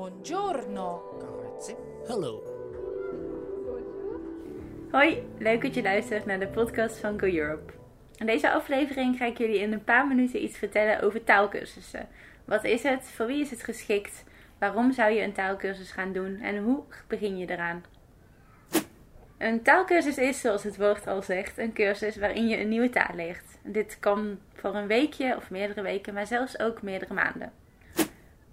Buongiorno. Grazie. Hallo. Hoi, leuk dat je luistert naar de podcast van Go Europe. In deze aflevering ga ik jullie in een paar minuten iets vertellen over taalkursussen. Wat is het? Voor wie is het geschikt? Waarom zou je een taalkursus gaan doen? En hoe begin je eraan? Een taalkursus is, zoals het woord al zegt, een cursus waarin je een nieuwe taal leert. Dit kan voor een weekje of meerdere weken, maar zelfs ook meerdere maanden.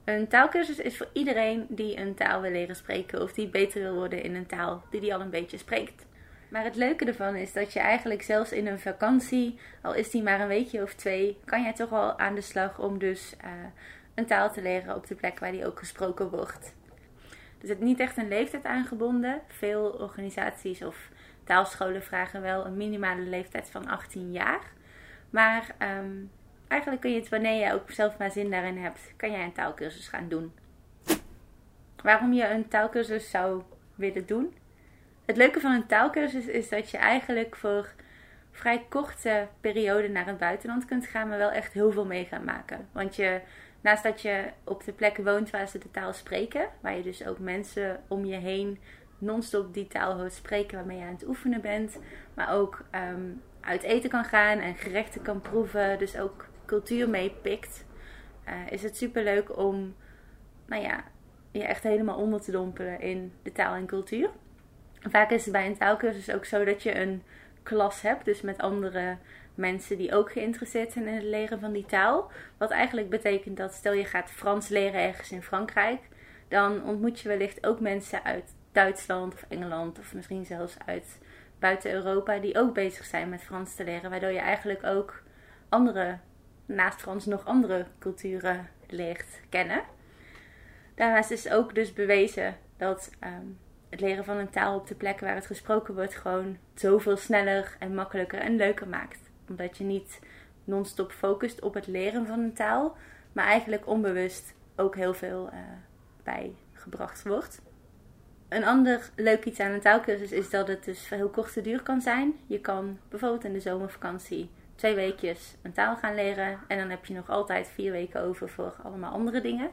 Een taalkursus is voor iedereen die een taal wil leren spreken of die beter wil worden in een taal die die al een beetje spreekt. Maar het leuke ervan is dat je eigenlijk zelfs in een vakantie, al is die maar een weekje of twee, kan jij toch al aan de slag om dus uh, een taal te leren op de plek waar die ook gesproken wordt. Er zit niet echt een leeftijd aangebonden. Veel organisaties of taalscholen vragen wel een minimale leeftijd van 18 jaar. Maar um, eigenlijk kun je het wanneer je ook zelf maar zin daarin hebt, kan jij een taalkursus gaan doen. Waarom je een taalkursus zou willen doen? Het leuke van een taalkursus is dat je eigenlijk voor vrij korte periode naar het buitenland kunt gaan, maar wel echt heel veel mee gaan maken. Want je, naast dat je op de plekken woont waar ze de taal spreken, waar je dus ook mensen om je heen non-stop die taal hoort spreken waarmee je aan het oefenen bent, maar ook um, uit eten kan gaan en gerechten kan proeven, dus ook cultuur meepikt, uh, is het super leuk om, nou ja, je echt helemaal onder te dompelen in de taal en cultuur. Vaak is het bij een taalkursus ook zo dat je een klas hebt, dus met andere mensen die ook geïnteresseerd zijn in het leren van die taal. Wat eigenlijk betekent dat stel je gaat Frans leren ergens in Frankrijk, dan ontmoet je wellicht ook mensen uit Duitsland of Engeland of misschien zelfs uit buiten Europa die ook bezig zijn met Frans te leren, waardoor je eigenlijk ook andere, naast Frans nog andere culturen leert kennen. Daarnaast is ook dus bewezen dat um, het leren van een taal op de plek waar het gesproken wordt gewoon zoveel sneller en makkelijker en leuker maakt. Omdat je niet non-stop focust op het leren van een taal, maar eigenlijk onbewust ook heel veel uh, bijgebracht wordt. Een ander leuk iets aan een taalkursus is dat het dus heel korte duur kan zijn. Je kan bijvoorbeeld in de zomervakantie twee weekjes een taal gaan leren en dan heb je nog altijd vier weken over voor allemaal andere dingen.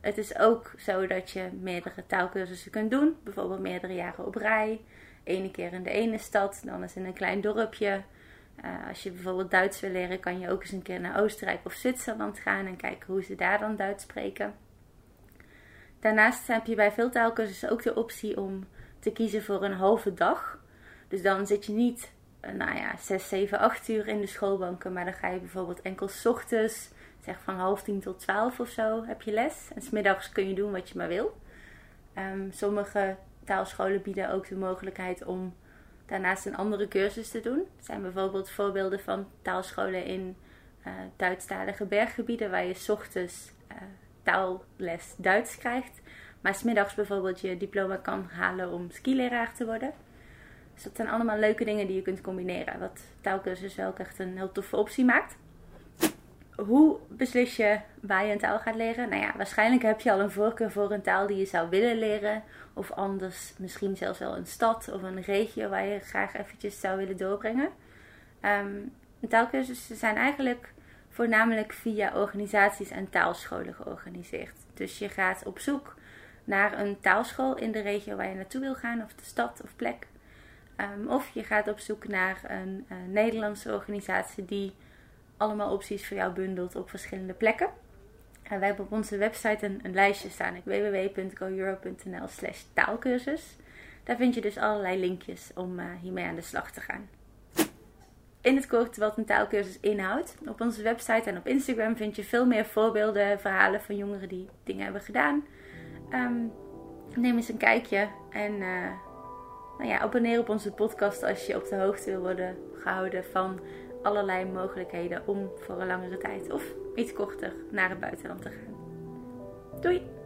Het is ook zo dat je meerdere taalkursussen kunt doen. Bijvoorbeeld meerdere jaren op rij. Ene keer in de ene stad, dan eens in een klein dorpje. Uh, als je bijvoorbeeld Duits wil leren, kan je ook eens een keer naar Oostenrijk of Zwitserland gaan en kijken hoe ze daar dan Duits spreken. Daarnaast heb je bij veel taalkursussen ook de optie om te kiezen voor een halve dag. Dus dan zit je niet, nou ja, 6, 7, 8 uur in de schoolbanken, maar dan ga je bijvoorbeeld enkel s ochtends zeg van half tien tot twaalf of zo heb je les. En smiddags kun je doen wat je maar wil. Um, sommige taalscholen bieden ook de mogelijkheid om daarnaast een andere cursus te doen. Er zijn bijvoorbeeld voorbeelden van taalscholen in uh, Duitsstalige berggebieden waar je s ochtends uh, taalles Duits krijgt. Maar smiddags bijvoorbeeld je diploma kan halen om skileraar te worden. Dus dat zijn allemaal leuke dingen die je kunt combineren. Wat taalkursus wel echt een heel toffe optie maakt hoe beslis je waar je een taal gaat leren? Nou ja, waarschijnlijk heb je al een voorkeur voor een taal die je zou willen leren. Of anders misschien zelfs wel een stad of een regio waar je graag eventjes zou willen doorbrengen. Um, taalkursussen zijn eigenlijk voornamelijk via organisaties en taalscholen georganiseerd. Dus je gaat op zoek naar een taalschool in de regio waar je naartoe wil gaan, of de stad of plek. Um, of je gaat op zoek naar een, een Nederlandse organisatie die allemaal opties voor jou bundelt op verschillende plekken. En wij hebben op onze website een, een lijstje staan. www.goeuro.nl slash taalkursus. Daar vind je dus allerlei linkjes om uh, hiermee aan de slag te gaan. In het kort wat een taalkursus inhoudt. Op onze website en op Instagram vind je veel meer voorbeelden, verhalen van jongeren die dingen hebben gedaan. Um, neem eens een kijkje en nou ja, abonneer op onze podcast als je op de hoogte wil worden gehouden van allerlei mogelijkheden om voor een langere tijd of iets korter naar het buitenland te gaan. Doei!